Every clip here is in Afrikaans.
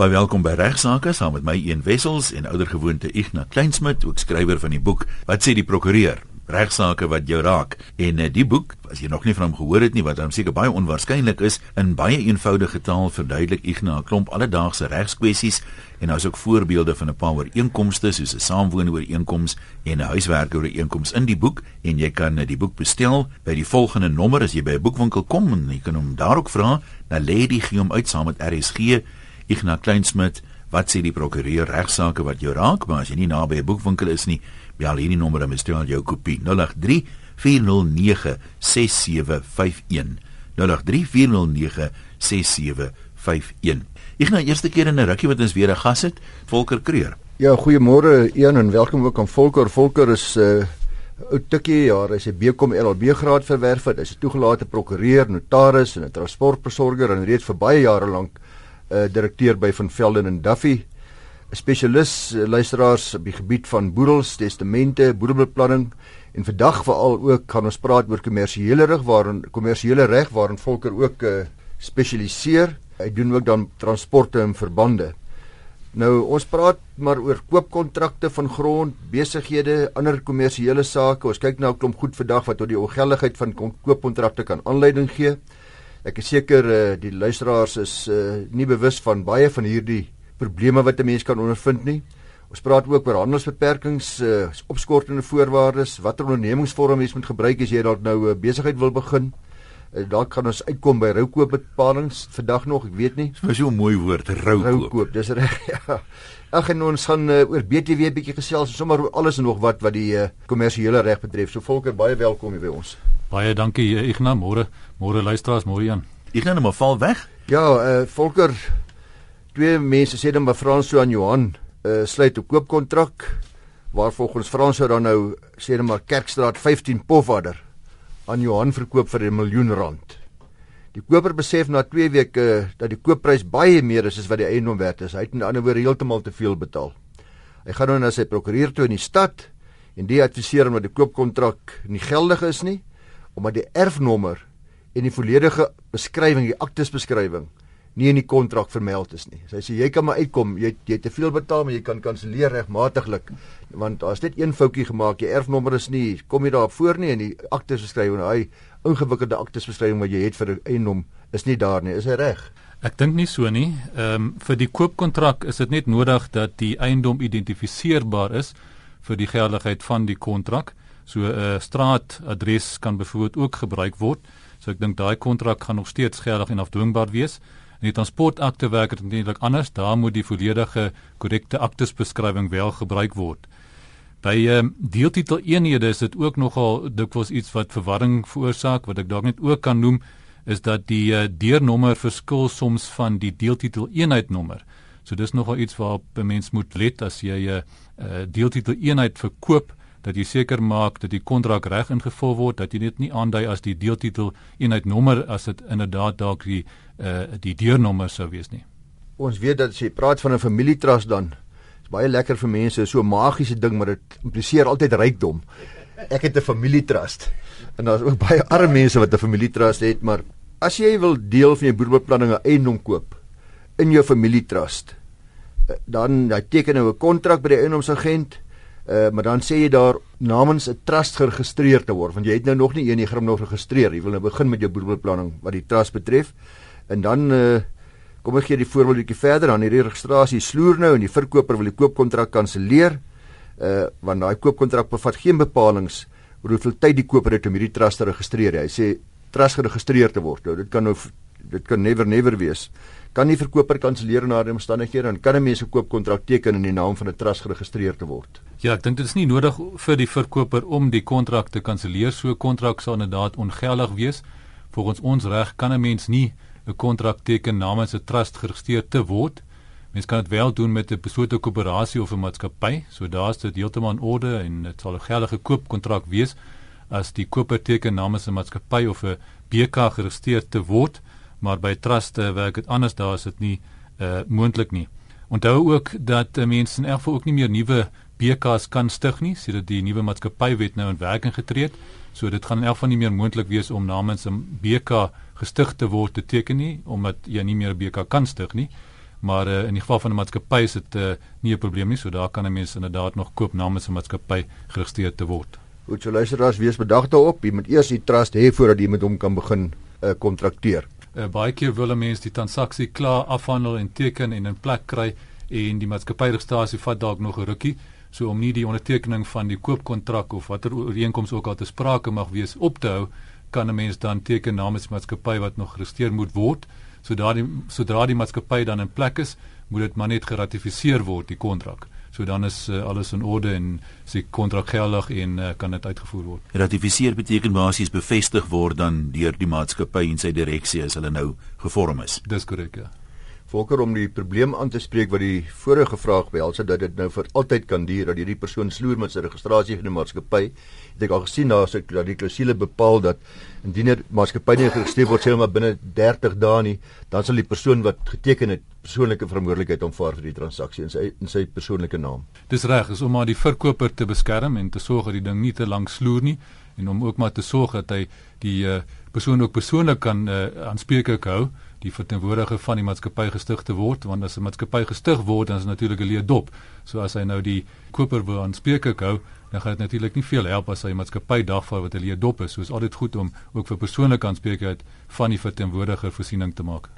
Baie welkom by Regsake saam met my een Wessels en oudergewoonte Ignas Kleinsmid, ook skrywer van die boek Wat sê die prokureur? Regsake wat jou raak. En uh, die boek, as jy nog nie van hom gehoor het nie, wat dan seker baie onwaarskynlik is, in baie eenvoudige taal verduidelik Ignas 'n klomp alledaagse regskwessies en daar's ook voorbeelde van 'n paar ooreenkomste soos 'n saamwoonooreenkoms en 'n huiswerkooreenkoms in die boek en jy kan uh, die boek bestel by die volgende nommer as jy by 'n boekwinkel kom en jy kan hom daar ook vra, dan lê die gee hom uit saam met RSG Ignas Kleinsmid, wat sê die prokureur regsaake wat jou raak, maar as jy nie naby 'n boekwinkel is nie, bel hierdie nommer en bestel jou kopie 083 409 6751. 083 409 6751. Ek nou eerste keer in 'n rukkie wat ons weer 'n gas het, Volker Kreur. Ja, goeiemôre een en welkom ook aan Volker. Volker is 'n uh, ou tikkie jaar, hy's 'n BCom LLB graad verwerf het. Hy's 'n toegelate prokureur, notaris en 'n transportbesorger en reeds vir baie jare lank uh, direkteur by van Velden en Duffy, 'n spesialis uh, luisteraars op die gebied van boedels, testamente, boedelbeplanning en vandag veral ook gaan ons praat oor kommersiële reg waarin kommersiële reg waarin volker ook uh, spesialiseer. Hy doen ook dan transporte en verbande. Nou ons praat maar oor koopkontrakte van grond, besighede, ander kommersiële sake. Ons kyk nou 'n klomp goed vandag wat tot die ongeldigheid van koopkontrakte kan aanleiding gee. Ek is seker uh, die luisteraars is uh, nie bewus van baie van hierdie probleme wat 'n mens kan ondervind nie. Ons praat ook oor handelsbeperkings, uh, opskortende voorwaardes, watter ondernemingsvorm mens moet gebruik as jy dalk nou 'n uh, besigheid wil begin. Uh, dalk kan ons uitkom by roukoopbepalings vandag nog, ek weet nie. Dis so 'n mooi woord, roukoop. Roukoop, dis reg. Ja. Ag en ons gaan uh, oor BTW 'n bietjie gesels, sommer alles en nog wat wat die kommersiële uh, reg betref. So volker baie welkom hier by ons. Baie dankie Ignas, môre môre luisteraars, môre Jan. Ignas nou maar val weg. Ja, eh uh, Volker twee mense sê dan by Frans aan Johan eh uh, sluit 'n koopkontrak waar volgens Frans dan nou sê dan maar Kerkstraat 15 Pofadder aan Johan verkoop vir 'n miljoen rand. Die koper besef na 2 weke dat die koopprys baie meer is as wat die eiendom werd is. Hy het in 'n ander woord heeltemal te veel betaal. Hy gaan nou na sy prokureur toe in die stad en die adviseer hom dat die koopkontrak nie geldig is nie omdat die erfnommer en die volledige beskrywing, die aktesbeskrywing nie in die kontrak vermeld is nie. Sy sê jy kan maar uitkom, jy jy te veel betaal, maar jy kan kanselleer regmatiglik want daar's net een foutjie gemaak, die erfnommer is nie kom jy daar voor nie en die aktesbeskrywing, hy ingewikkelde aktesbeskrywing wat jy het vir eienaam is nie daar nie. Is hy reg? Ek dink nie so nie. Ehm um, vir die koopkontrak is dit net nodig dat die eiendom identifiseerbaar is vir die geldigheid van die kontrak. So 'n uh, straatadres kan byvoorbeeld ook gebruik word. So ek dink daai kontrak gaan nog steeds geldig en afdwingbaar wees. In die transportakte werk dit eintlik anders. Daar moet die volledige korrekte aktesbeskrywing wel gebruik word. By ehm um, deeltitel eenhede is dit ook nogal dikwels iets wat verwarring veroorsaak wat ek dalk net ook kan noem is dat die uh, deurnommer verskil soms van die deeltitel eenheidnommer. So dis nogal iets waarop 'n mens moet let as jy 'n uh, uh, deeltitel eenheid verkoop dat jy seker maak dat die kontrak reg ingevul word dat jy dit nie aandui as die deeltitel eenheid nommer as dit inderdaad dalk die uh, die deurnommer sou wees nie. Ons weet dat as jy praat van 'n familietrust dan is baie lekker vir mense so 'n magiese ding maar dit impliseer altyd rykdom. Ek het 'n familietrust en daar's ook baie arme mense wat 'n familietrust het maar as jy wil deel van jou boerbeplanning 'n eiendom koop in jou familietrust eh, dan jy teken nou 'n kontrak by die eiendomsagent Uh, maar dan sê jy daar namens 'n trust geregistreer te word want jy het nou nog nie een nie grim nog geregistreer jy wil nou begin met jou boedelbeplanning wat die trust betref. En dan uh, kom ek gee die voorbeeldjie verder. Dan hierdie registrasie sloer nou en die verkoper wil die koopkontrak kanselleer. Uh, want daai koopkontrak bevat geen bepalinge oor hoeveel tyd die koper het om hierdie trust te registreer hy sê trust geregistreer te word. Nou dit kan nou dit kan never never wees kan die verkoper kanselleer na die omstandighede en kan 'n mens 'n koopkontrak teken in die naam van 'n trust geregistreer te word Ja, ek dink dit is nie nodig vir die verkoper om die kontrak te kanselleer. So 'n kontrak sal inderdaad ongeldig wees. Volgens ons reg kan 'n mens nie 'n kontrak teken namens 'n trust geregistreer te word. Mens kan dit wel doen met 'n beslote koöperasie of 'n maatskappy. So daar's dit heeltemal in orde en dit sal 'n geldige koopkontrak wees as die koper teken namens 'n maatskappy of 'n BK geregistreer te word, maar by truste werk dit anders. Daar is dit nie uh moontlik nie. Onthou ook dat mense in geval ook nie meer nuwe BKs kan stig nie, sodat die nuwe maatskappywet nou in werking getree het. So dit gaan in elk geval nie meer moontlik wees om namens 'n BK gestig te word te teken nie, omdat jy nie meer 'n BK kan stig nie. maar uh, in die geval van 'n maatskappy is dit uh, nie 'n probleem nie, so daar kan 'n mens inderdaad nog koop namens 'n maatskappy geregistreer te word. Goed, so luisteraars, wees bedag daarop. Jy moet eers die trust hê voordat jy met hom kan begin uh, kontrakteer. Uh, baie keer wil 'n mens die transaksie klaar afhandel en teken en in plek kry en die maatskappyregistrasie vat dalk nog 'n rukkie. So om nie die ondertekening van die koopkontrak of watter ooreenkoms ook al te sprake mag wees op te hou, kan 'n mens dan teken namens die maatskappy wat nog geregistreer moet word. So daardie sodra die maatskappy dan in plek is, moet dit maar net geratifiseer word die kontrak. So dan is uh, alles in orde en se kontrak geldig en uh, kan dit uitgevoer word. Ratifiseer beteken basies bevestig word dan deur die maatskappy en sy direksie as hulle nou gevorm is. Dis korrek ja. Volker om die probleem aan te spreek wat die vorige vraag behels het dat dit nou vir altyd kan duur dat hierdie persoon sloer met sy registrasie van die maatskappy. Het ek al gesien daar sê dat die klousule bepaal dat indien 'n maatskappy nie geregistreer word sê maar binne 30 dae nie, dan sal die persoon wat geteken het persoonlike verantwoordelikheid aanvaar vir die transaksie in sy in sy persoonlike naam. Dis reg, is om maar die verkoper te beskerm en te sorg dat die ding nie te lank sloer nie en om ook maar te sorg dat hy die uh, persoon ook persoonlik kan uh, aanspreeklik hou die verteenwoordiger van die maatskappy gestig te word want as 'n maatskappy gestig word dan is natuurlik 'n leë dop. So as hy nou die koper wil aanspreek hou, dan gaan dit natuurlik nie veel help as hy maatskappy dagvaar wat 'n leë dop is. So is altyd goed om ook vir persoonlike aanspreekheid van die verteenwoordiger voorsiening te maak.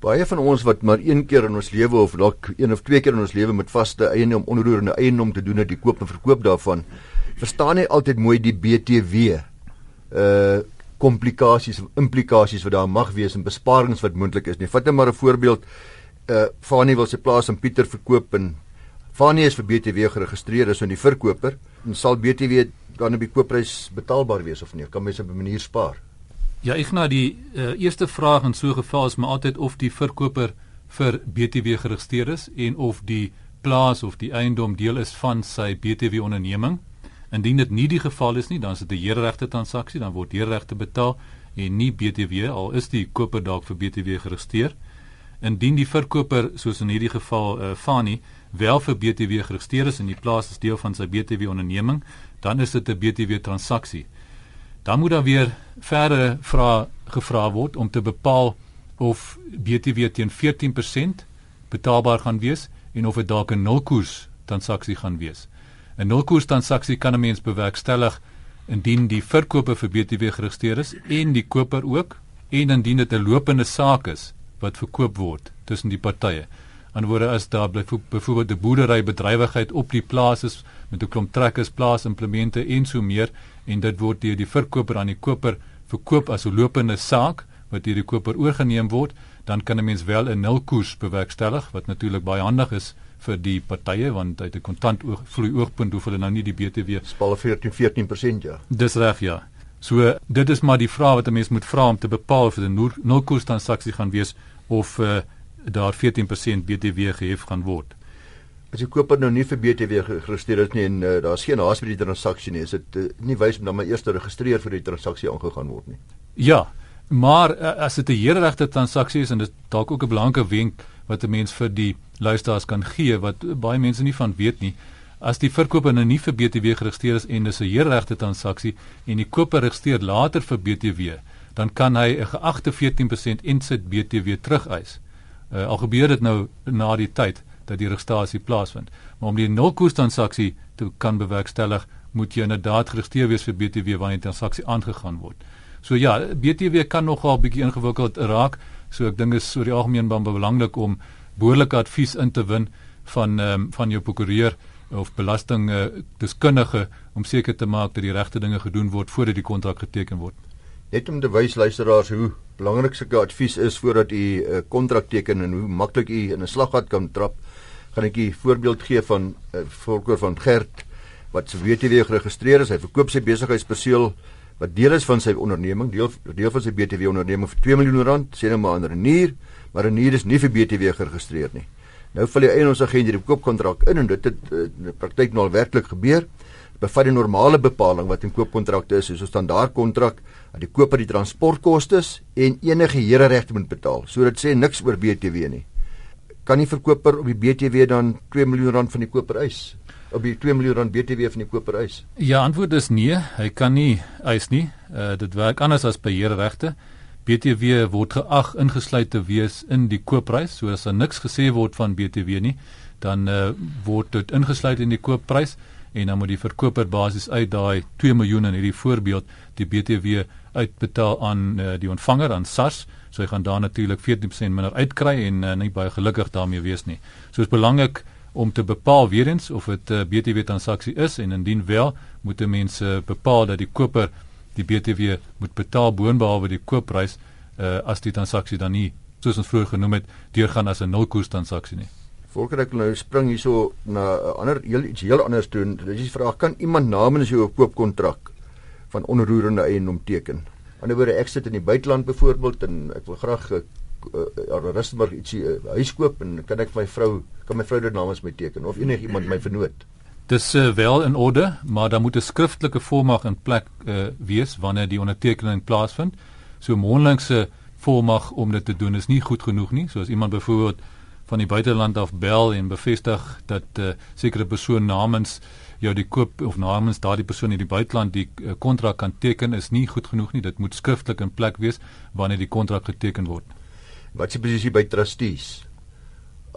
Baie van ons wat maar een keer in ons lewe of dalk een of twee keer in ons lewe met vaste eiendom onroerende eiendom te doen het, die koop en verkoop daarvan, verstaan nie altyd mooi die BTW. Uh komplikasies of implikasies wat daar mag wees en besparings wat moontlik is nie. Vat net maar 'n voorbeeld. Uh Fanie wil sy plaas aan Pieter verkoop en Fanie is vir BTW geregistreer as 'n die verkoper en sal BTW dan op die koopprys betaalbaar wees of nie? Kan mens op 'n manier spaar? Ja, ek na die uh, eerste vraag in so 'n geval is maar altyd of die verkoper vir BTW geregistreer is en of die plaas of die eiendom deel is van sy BTW onderneming. Indien dit nie die geval is nie, dan is dit 'n heerregte transaksie, dan word heerregte betaal en nie BTW al is die koper dalk vir BTW geregistreer. Indien die verkoper soos in hierdie geval uh, Fani wel vir BTW geregistreer is en die plaas is deel van sy BTW onderneming, dan is dit 'n BTW transaksie. Dan moet daar weer verdere vrae gevra word om te bepaal of BTW teen 14% betaalbaar gaan wees en of dit dalk 'n nulkoers transaksie gaan wees. 'n Nulkoers transaksie kan 'n mens bewerkstellig indien die verkoper vir BTW geregistreer is en die koper ook en indien dit 'n lopende saak is wat verkoop word tussen die partye. Anderswoorde as daar byvoorbeeld 'n boerdery bedrywigheid op die plaas is met 'n klomp trekkers, plaasimplemente en so meer en dit word deur die verkoper aan die koper verkoop as 'n lopende saak wat deur die koper oorgeneem word, dan kan 'n mens wel 'n nulkoers bewerkstellig wat natuurlik baie handig is vir die partye want uit 'n kontant oog vloei oogpunt hoef hulle nou nie die BTW spaal 14 14% ja. Dis reg ja. So dit is maar die vraag wat 'n mens moet vra om te bepaal of dit 'n nulkoers transaksie gaan wees of uh, daar 14% BTW gehef gaan word. As jy koper nou nie vir BTW geregistreer is nie en uh, daar's geen haas by die transaksie nie, is dit uh, nie wys om dan maar eers te registreer vir die transaksie aangegaan word nie. Ja, maar uh, as dit 'n heerregte transaksie is en dit dalk ook 'n belangrike wenk wat 'n mens vir die luisteraars kan gee wat baie mense nie van weet nie. As die verkoper nou nie vir BTW geregistreer is en dis 'n heerregte transaksie en die koper registreer later vir BTW, dan kan hy 'n geagte 14% insit BTW terugeis. Uh, al gebeur dit nou na die tyd dat die registrasie plaasvind. Maar om die nulkoers transaksie te kan bewerkstellig, moet jy inderdaad geregistreer wees vir BTW wanneer die transaksie aangegaan word. So ja, BTW kan nogal 'n bietjie ingewikkeld raak. So ek dink is oor die algemeen baie belangrik om behoorlike advies in te win van um, van jou prokureur of belasting uh, deskundige om seker te maak dat die regte dinge gedoen word voordat die kontrak geteken word. Net om te wys luisteraars hoe belangrik sulke advies is voordat u 'n uh, kontrak teken en hoe maklik u in 'n slaggat kan trap, gaan ek 'n voorbeeld gee van 'n uh, voorkoor van Gert wat se WTW geregistreer is. Hy verkoop sy besigheidsperseel wat deel is van sy onderneming, deel deel van sy BTW onderneming vir 2 miljoen rand, sê nou maar aan Renier, maar Renier is nie vir BTW geregistreer nie. Nou val die eienaarsagent hierdie koopkontrak in en dit het eh, in die praktyk nou al werklik gebeur. Bevat die normale bepaling wat in koopkontrakte is, soos 'n standaard kontrak, dat die koper die transportkoste en enige hereregte moet betaal. So dit sê niks oor BTW nie. Kan die verkoper op die BTW dan 2 miljoen rand van die koper eis? Op die 2 miljoen rand BTW van die koper eis? Ja, antwoord is nee, hy kan nie eis nie. Uh dit werk anders as beheerregte. BTW word geag ingesluit te wees in die koopprys, so as daar niks gesê word van BTW nie, dan uh, word dit ingesluit in die koopprys en dan moet die verkoper basies uit daai 2 miljoen in hierdie voorbeeld die BTW uitbetaal aan uh, die ontvanger aan SARS so hy gaan daar natuurlik 14% minder uitkry en uh, nie baie gelukkig daarmee wees nie. So is belangrik om te bepaal weer eens of dit 'n uh, BTW transaksie is en indien wel moet mense uh, bepaal dat die koper die BTW moet betaal boonbehalwe die koopprys uh, as die transaksie dan nie soos ons vroeër genoem het deurgaan as 'n nulkoers transaksie nie. Volker ek nou spring hierso na 'n ander heel iets heel anders doen. Dis die vraag kan iemand namens jou 'n koopkontrak van onroerende eiendom teken? Anderswoorde ek sit in die buiteland byvoorbeeld en ek wil graag 'n uh, uh, uh, Rustenburg ietsie uh, huis koop en kan ek my vrou kan my vrou dit namens my teken of enigiemand my vernoot? Dis uh, wel in orde, maar daar moet 'n skriftelike volmag in plek uh, wees wanneer die ondertekening plaasvind. So mondelingse volmag om dit te doen is nie goed genoeg nie. So as iemand byvoorbeeld van die buiteland af bel en bevestig dat 'n uh, sekere persoon namens jou die koop of namens daardie persoon in die buiteland die kontrak uh, kan teken is nie goed genoeg nie. Dit moet skriftelik in plek wees wanneer die kontrak geteken word. Wat die posisie by trustees?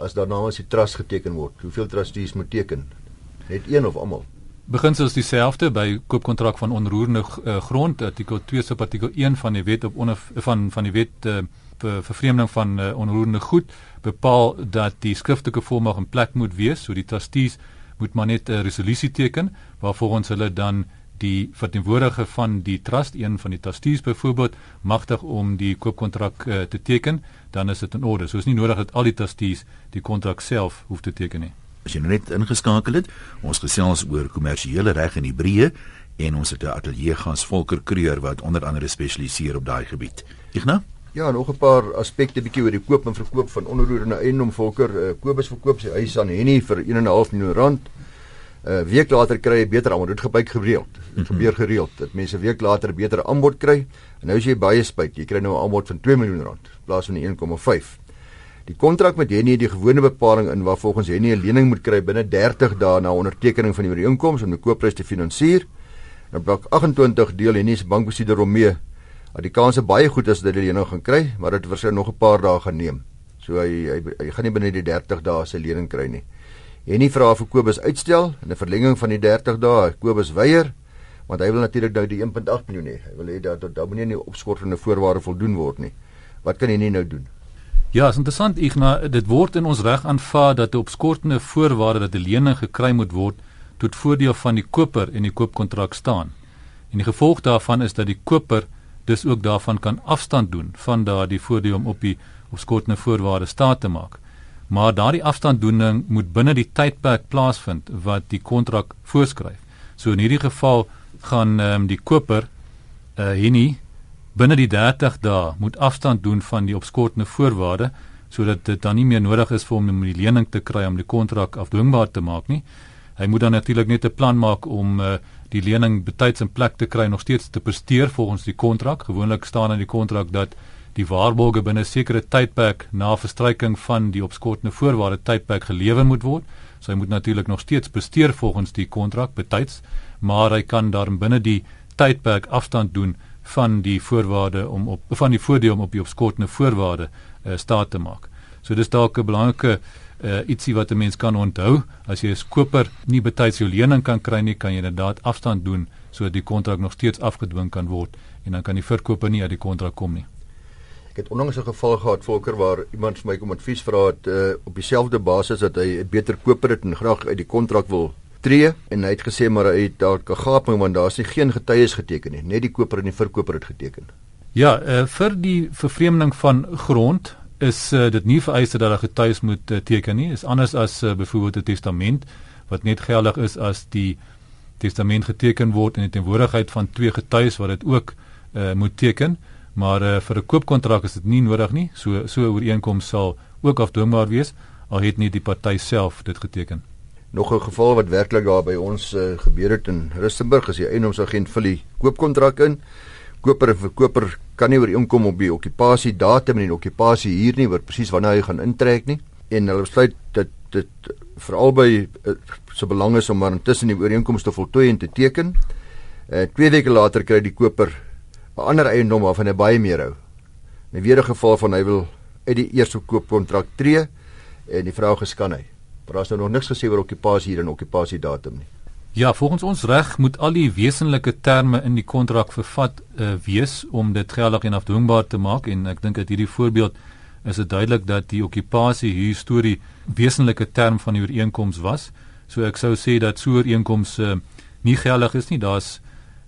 As daar namens die trust geteken word, hoeveel trustees moet teken? Net een of almal? Beginsels dieselfde by koopkontrak van onroerende uh, grond artikel 2 sub artikel 1 van die wet op onder van van die wet uh, vervreemding van uh, onroerende goed bepaal dat die skriftelike volmag in plek moet wees so die trustees moet maar net 'n resolusie teken waarvolgens hulle dan die verteenwoordiger van die trust een van die trustees byvoorbeeld magtig om die koopkontrak uh, te teken dan is dit in orde so is nie nodig dat al die trustees die kontrak self hoef te teken nie As jy nou net ingeskakel het, ons gesels oor kommersiële reg in Hebreë en ons het 'n ateljee gas Volker Kreur wat onder andere spesialiseer op daai gebied. Ignas? Ja, nog 'n paar aspekte bietjie oor die koop en verkoop van onroerende eiendom Volker. Uh, Kobus verkoop sy huis aan Henny vir 1.5 miljoen rand. 'n uh, Week later kry hy beter aanbod. Dit gebeur gereeld. Dit -hmm. gebeur gereeld dat mense 'n week later 'n beter aanbod kry. En nou as jy baie spyt, jy kry nou 'n aanbod van 2 miljoen rand in plaas van 1.5. Die kontrak met Henny het die gewone bepaling in waar volgens Henny 'n lening moet kry binne 30 dae na ondertekening van die ooreenkoms om die koopprys te finansier. Nou blok 28 deel Henny se bankbesitter om mee. Dat die kanse baie goed is dat hy die lening gaan kry, maar dit verseker nog 'n paar dae gaan neem. So hy hy, hy gaan nie binne die 30 dae sy lening kry nie. Henny vra vir Kobus uitstel en 'n verlenging van die 30 dae. Kobus weier want hy wil natuurlik nou die 1.8 miljoen hê. Hy wil hê dat dat moenie nie opskortende voorwaarde voldoen word nie. Wat kan Henny nou doen? Ja, is interessant Igna, dit word in ons reg aanvaar dat 'n opskortende voorwaarde dat 'n lening gekry moet word tot voordeel van die koper en die koopkontrak staan. En die gevolg daarvan is dat die koper dus ook daarvan kan afstand doen van daardie voordeel om op die opskortende voorwaarde staat te maak. Maar daardie afstanddoening moet binne die tydperk plaasvind wat die kontrak voorskryf. So in hierdie geval gaan ehm um, die koper uh, hier nie binne die 30 dae moet afstand doen van die opskortende voorwaarde sodat dit dan nie meer nodig is vir hom om die lening te kry om die kontrak afdwingbaar te maak nie. Hy moet dan natuurlik net 'n plan maak om uh, die lening betyds in plek te kry nog steeds te presteer volgens die kontrak. Gewoonlik staan in die kontrak dat die waarborge binne 'n sekere tydperk na verstryking van die opskortende voorwaarde tydperk gelewer moet word. So hy moet natuurlik nog steeds presteer volgens die kontrak betyds, maar hy kan dan binne die tydperk afstand doen van die voorwaarde om op van die voordeel om op die opskortende voorwaarde uh, staat te maak. So dis dalk 'n belangrike uh, ietsie wat 'n mens kan onthou as jy as koper nie betyds jou lening kan kry nie, kan jy inderdaad afstand doen sodat die kontrak nog steeds afgedwing kan word en dan kan die verkoper nie uit die kontrak kom nie. Ek het onlangs 'n geval gehad volker waar iemand vir my kom advies vra het uh, op dieselfde basis dat hy 'n beter koper het en graag uit die kontrak wil tree en hy het gesê maar hy het dalk 'n gaping want daar's nie geen getuies geteken nie, net die koper en die verkoper het geteken. Ja, uh, vir die vervreemding van grond is uh, dit nie vereis dat 'n getuies moet uh, teken nie. Is anders as uh, byvoorbeeld 'n testament wat net geldig is as die testament geteken word in die teenwoordigheid van twee getuies wat dit ook uh, moet teken. Maar uh, vir 'n koopkontrak is dit nie nodig nie. So so 'n ooreenkoms sal ook afdwingbaar wees al het nie die party self dit geteken nog 'n geval wat werklik daar by ons uh, gebeur het in Rustenburg as die eienaarsagent vir die koopkontrak in. Koper en verkoper kan nie ooreenkom op die okupasie datum en die okupasie hier nie, wat presies wanneer hy gaan intrek nie. En hulle besluit dat dit veral by uh, so belang is om maar intussen die ooreenkoms te voltooi en te teken. Uh, twee weke later kry die koper ander eiendom waarvan hy baie meer hou. In weer 'n geval van hy wil uit die eerste koopkontrak tree en die vraag is kan hy. Maar daar is nou nog niks gesê oor okupasie hier en okupasie datum nie. Ja, volgens ons reg moet al die wesenlike terme in die kontrak vervat uh, wees om dit geldig en afdwingbaar te maak en ek dink dat hierdie voorbeeld is dit duidelik dat die okupasie historie wesenlike term van die ooreenkoms was. So ek sou sê dat so 'n ooreenkoms uh, nie geldig is nie. Daar's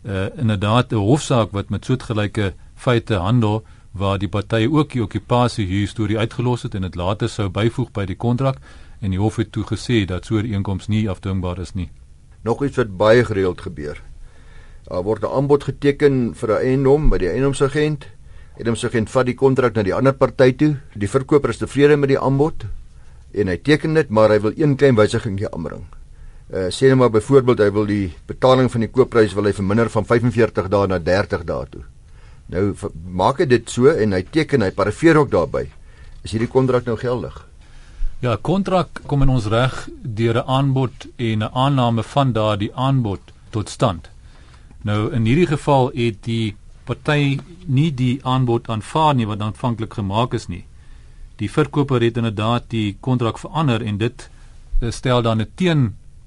uh, inderdaad 'n hofsaak wat met soortgelyke feite handel waar die partye ook die okupasie historie uitgelos het en dit later sou byvoeg by die kontrak en die hof het toe gesê dat so 'n ooreenkoms nie afdwingbaar is nie. Nog iets wat baie gereeld gebeur. Daar word 'n aanbod geteken vir 'n eiendom by die eiendomsagent sê vat die kontrak na die ander party toe. Die verkoper is tevrede met die aanbod en hy teken dit, maar hy wil een klein wysiging aanbring. Uh sê net maar byvoorbeeld hy wil die betaling van die koopprys wil hy verminder van 45 dae na 30 dae toe. Nou maak hy dit so en hy teken hy parafeer ook daarbey. Is hierdie kontrak nou geldig? Ja, kontrak kom in ons reg deur 'n aanbod en 'n aanname van daardie aanbod tot stand. Nou in hierdie geval het die party nie die aanbod aanvaar nie wat aanvanklik gemaak is nie. Die verkoper het inderdaad die kontrak verander en dit eh, stel dan 'n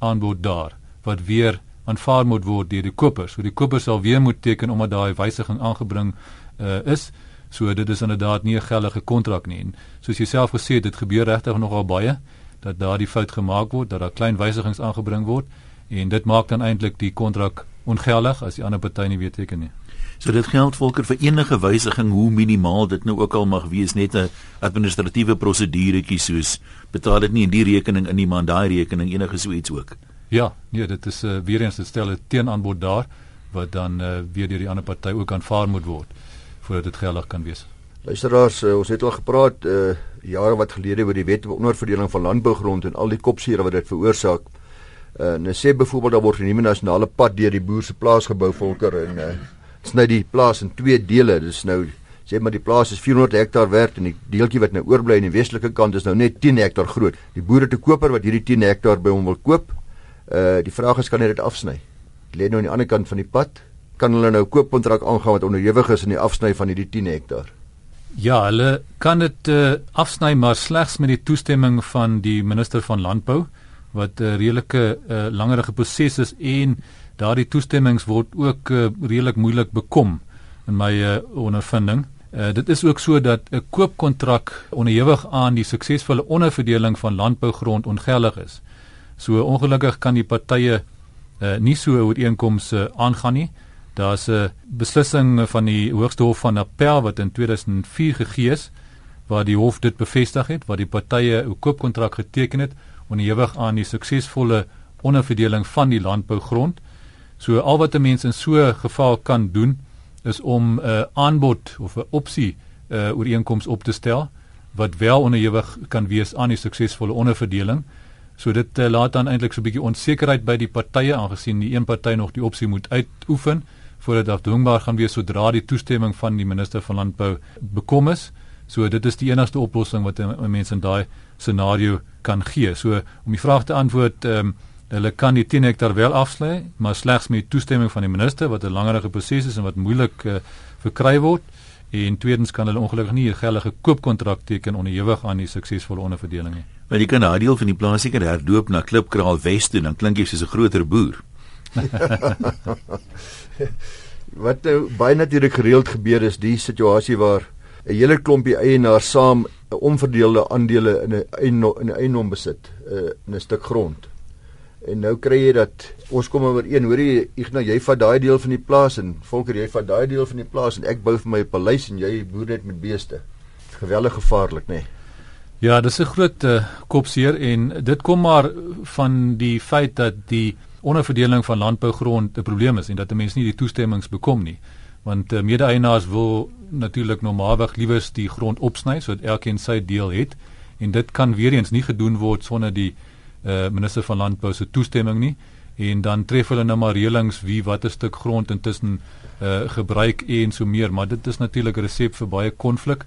teenaanbod daar wat weer aanvaar moet word deur die koper. So die koper sal weer moet teken omdat daai wysiging aangebring uh, is. So dit is inderdaad nie 'n geldige kontrak nie. En soos jy self gesê het, dit gebeur regtig nogal baie dat daardie fout gemaak word, dat daar klein wysigings aangebring word en dit maak dan eintlik die kontrak ongeldig as die ander party nie weer teken nie. So dit geld volker vir enige wysiging hoe minimaal dit nou ook al mag wees net 'n administratiewe proseduretjie soos betaal dit nie in die rekening in nie maar daai rekening enige so iets ook. Ja, nee, dit is uh, weer eens 'n stel 'n teenaanbod daar wat dan uh, weer deur die ander party ook aanvaar moet word voordat dit geldig kan wees. Luisteraars, uh, ons het al gepraat uh, jare wat gelede oor die wet op onderverdeling van landbougrond en al die kopseere wat dit veroorsaak. Uh, nou sê byvoorbeeld daar word 'n nuwe nasionale pad deur die boer se plaas gebou volker en uh, sny die plaas in twee dele. Dis nou sê maar die plaas is 400 hektaar werd en die deeltjie wat nou oorbly aan die westelike kant is nou net 10 hektaar groot. Die boere te koper wat hierdie 10 hektaar by hom wil koop. Uh die vraag is kan hy dit afsny? Dit lê nou aan die ander kant van die pad. Kan hulle nou koopkontrak aangaan wat onderhewig is in die afsny van hierdie 10 hektaar? Ja, hulle kan dit uh, afsny maar slegs met die toestemming van die minister van landbou wat 'n uh, redelike uh, langerige proses is en daardie toestemmings word ook uh, redelik moeilik bekom in my uh, ondervinding. Uh, dit is ook so dat 'n koopkontrak onderhewig aan die suksesvolle onderverdeling van landbougrond ongeldig is. So ongelukkig kan die partye uh, nie so ooreenkomste uh, aangaan nie. Daar's 'n beslissing van die Hoogste Hof van Appel wat in 2004 gegee is waar die hof dit bevestig het, waar die partye 'n koopkontrak geteken het onderhewig aan die suksesvolle onderverdeling van die landbougrond. So al wat 'n mens in so 'n geval kan doen is om 'n uh, aanbod of 'n opsie uh, ooreenkoms op te stel wat wel onderhewig kan wees aan die suksesvolle onderverdeling. So dit uh, laat dan eintlik so 'n bietjie onsekerheid by die partye aangesien die een party nog die opsie moet uitoefen voordat afdwingbaar gaan wees sodra die toestemming van die minister van landbou bekom is. So dit is die enigste oplossing wat 'n mens in daai scenario kan gee. So om die vraag te antwoord ehm um, Hulle kan die 10 hektaar wel afsny, maar slegs met toestemming van die minister wat 'n langerige proses is en wat moeilik uh, verkry word. En tweedens kan hulle ongelukkig nie 'n geldige koopkontrak teken onderhewig aan die suksesvolle onderverdeling nie. Maar jy kan daai deel van die plaas seker herdoop na Klipkraal Wes toe, dan klink jy soos 'n groter boer. wat nou baie natuurlik gereeld gebeur is die situasie waar 'n hele klompie eienaars saam 'n onverdeelde aandele in 'n in 'n eiendom besit, uh, in 'n stuk grond. En nou kry jy dat ons kom oor een, hoor jy Ignas, jy vat daai deel van die plaas en Volker jy vat daai deel van die plaas en ek bou vir my 'n paleis en jy boer net met beeste. Geweldig gevaarlik, nê? Nee. Ja, dis 'n groot uh, kopseer en dit kom maar van die feit dat die onderverdeling van landbougrond 'n probleem is en dat 'n mens nie die toestemmings bekom nie. Want uh, mede-eienaars wil natuurlik normaalweg liewers die grond opsny sodat elkeen sy deel het en dit kan weer eens nie gedoen word sonder die uh, minister van landbou se toestemming nie. En dan tref hulle nou maar reëlings wie watter stuk grond intussen uh, gebruik en so meer. Maar dit is natuurlik 'n resep vir baie konflik.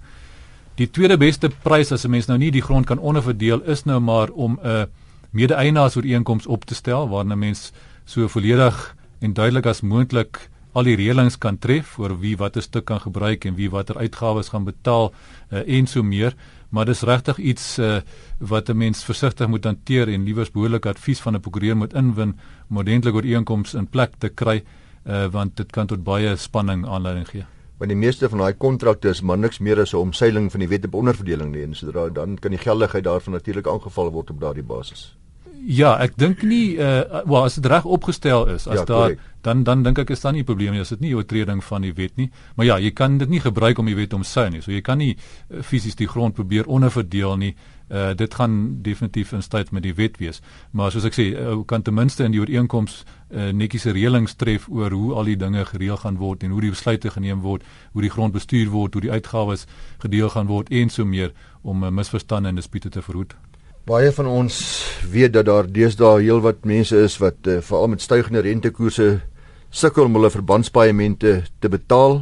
Die tweede beste prys as 'n mens nou nie die grond kan onderverdeel is nou maar om 'n uh, mede-eienaars ooreenkoms op te stel waarin 'n mens so volledig en duidelik as moontlik al die reëlings kan tref oor wie watter stuk kan gebruik en wie watter uitgawes gaan betaal uh, en so meer maar dis regtig iets uh, wat 'n mens versigtig moet hanteer en liewers behoorlik advies van 'n prokureur moet inwin om ordentlik ooreenkomste in plek te kry uh, want dit kan tot baie spanning aanleiding gee. Want die meeste van daai kontrakte is maar niks meer as 'n omseiling van die wet op onderverdeling nie en sodra dan kan die geldigheid daarvan natuurlik aangeval word op daardie basis Ja, ek dink nie uh wel as dit reg opgestel is, as ja, daar correct. dan dan dink ek is daar nie 'n probleem nie as dit nie 'n oortreding van die wet nie. Maar ja, jy kan dit nie gebruik om die wet omsou nie. So jy kan nie uh, fisies die grond probeer onderverdeel nie. Uh dit gaan definitief in stryd met die wet wees. Maar soos ek sê, ou uh, kan ten minste in die ooreenkoms uh, netjies reëlings tref oor hoe al die dinge gereël gaan word en hoe die besluite geneem word, hoe die grond bestuur word, hoe die uitgawes gedeel gaan word en so meer om uh, misverstande en dispute te verhoed. Baie van ons weet dat daar deesdae heelwat mense is wat uh, veral met stygende rentekoerse sukkel om hulle verbandspaaiemente te betaal.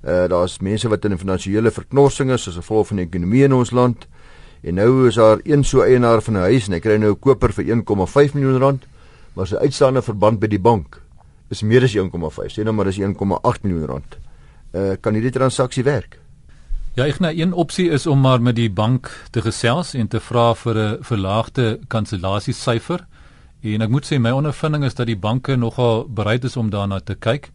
Uh daar's mense wat in 'n finansiële verknorsing is as gevolg van die ekonomie in ons land. En nou is daar een so eienaar van 'n huis en hy kry nou 'n koper vir 1,5 miljoen rand, maar sy uitstaande verband by die bank is meer as 1,5, sê nou maar dis 1,8 miljoen rand. Uh kan hierdie transaksie werk? Ja, ek nou een opsie is om maar met die bank te gesels en te vra vir 'n verlaagde kansellasiesyfer. En ek moet sê my ondervinding is dat die banke nogal bereid is om daarna te kyk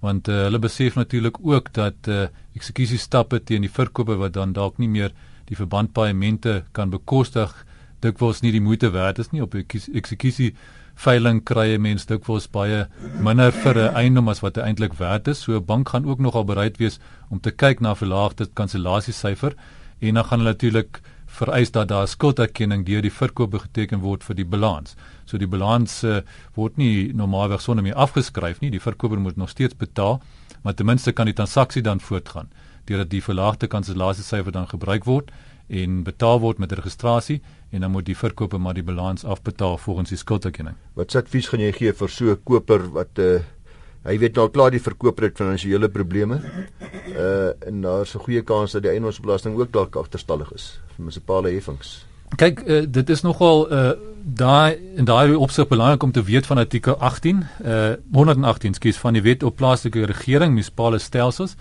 want uh, hulle besef natuurlik ook dat uh, eh, eksekutiestappe teen die verkoper wat dan dalk nie meer die verbandpaaiemente kan bekostig dikwels nie die moeite werd is nie op eksekusie veiling kry 'n mens dikwels baie minder vir 'n eiendom as wat eintlik werd is. So 'n bank gaan ook nogal bereid wees om te kyk na verlaagde kansellasiesyfer en dan gaan hulle natuurlik vereis dat daar skulderkenning deur die verkoper geteken word vir die balans. So die balans uh, word nie normaalweg sonder meer afgeskryf nie. Die verkoper moet nog steeds betaal, maar ten minste kan die transaksie dan voortgaan deurdat die verlaagde kansellasiesyfer dan gebruik word en betaal word met registrasie en dan moet die verkoper maar die balans afbetaal volgens die skulderkenning. Wat sê advies gaan jy gee vir so 'n koper wat uh hy weet nou klaar die verkoper het finansiële probleme. Uh en daar's 'n goeie kans dat die eiendomsbelasting ook dalk agterstallig is vir munisipale heffings. Kyk, uh, dit is nogal uh daai in daai opsig belangrik om te weet van artikel 18 uh 118 skies van die wet op plaaslike regering munisipale stelsels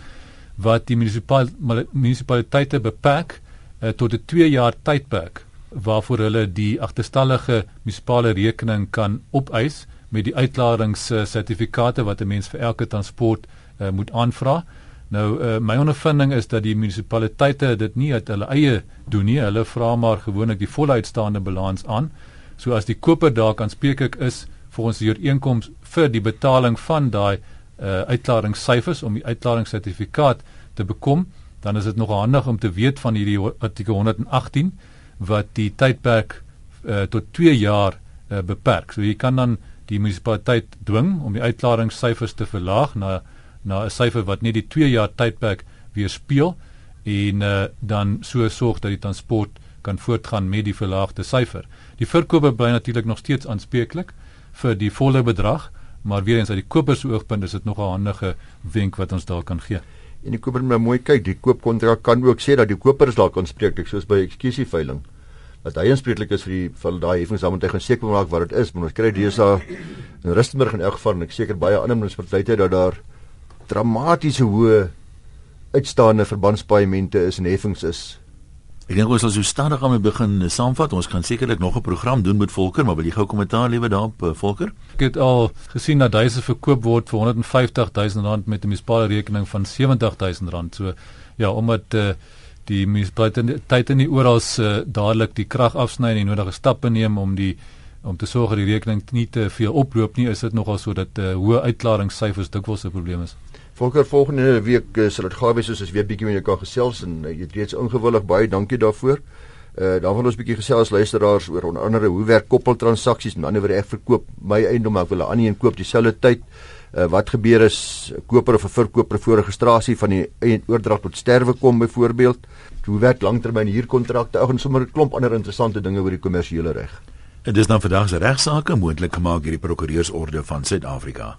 wat die munisipale munisipaliteite beperk uh, tot 'n 2 jaar tydperk waarvoor hulle die agterstallige munisipale rekening kan opeis met die uitklaringssertifikate wat 'n mens vir elke transport uh, moet aanvra. Nou uh, my ondervinding is dat die munisipaliteite dit nie uit hulle eie doen nie. Hulle vra maar gewoonlik die volle uitstaande balans aan. So as die koper daar kan spreek ek is volgens die ooreenkoms vir die betaling van daai uh, uitklaringssyfers om die uitklaringssertifikaat te bekom, dan is dit nog handig om te weet van hierdie artikel 118 wat die tydperk uh, tot 2 jaar uh, beperk. So jy kan dan die munisipaliteit dwing om die uitklaringssyfers te verlaag na na 'n syfer wat net die 2 jaar tydperk weerspieël en uh, dan so sorg dat die transport kan voortgaan met die verlaagde syfer. Die verkoper bly natuurlik nog steeds aanspreeklik vir die volle bedrag, maar weer eens uit die koper se oogpunt is dit nog 'n handige wenk wat ons daar kan gee. En die koper moet nou mooi kyk, die koopkontrak kan ook sê dat die koper is dalk aanspreeklik soos by ekskusieveiling. Dat hy aanspreeklik is vir die vir daai heffings dan moet hy gaan seker maak wat dit is, maar ons kry deesdae in Rustenburg in elk geval en ek seker baie ander munisipaliteite dat daar dramatiese hoë uitstaande verbandspaaiemente is en heffings is Ek dink ons sal so stadig aan begin saamvat. Ons gaan sekerlik nog 'n program doen met Volker, maar wil jy gou kommentaar lewer daarop, uh, Volker? Ek het al gesien dat huise verkoop word vir 150 000 rand met 'n munisipale rekening van 70 000 rand. So ja, omdat uh, die munisipaliteite nie oral uh, dadelik die krag afsny en nodige stappe neem om die om te sorg dat die rekening nie te veel oploop nie, is dit nogal so dat uh, hoë uitklaringssyfers dikwels 'n probleem is. Volker volgende week uh, sal dit gawe wees as weer bietjie met jou kan gesels en uh, jy het reeds ingewillig baie dankie daarvoor. Uh dan wil ons bietjie gesels luisteraars oor onder andere hoe werk koppeltransaksies, met ander woorde ek verkoop my eiendom ek wil 'n ander een koop dieselfde tyd. Uh wat gebeur as 'n koper of 'n verkoper voor registrasie van die oordrag tot sterwe kom byvoorbeeld? Hoe werk langtermyn huurkontrakte? Ag en sommer 'n klomp ander interessante dinge oor die kommersiële reg. En dis dan vandag se regsaake moontlik gemaak deur die prokureursorde van Suid-Afrika.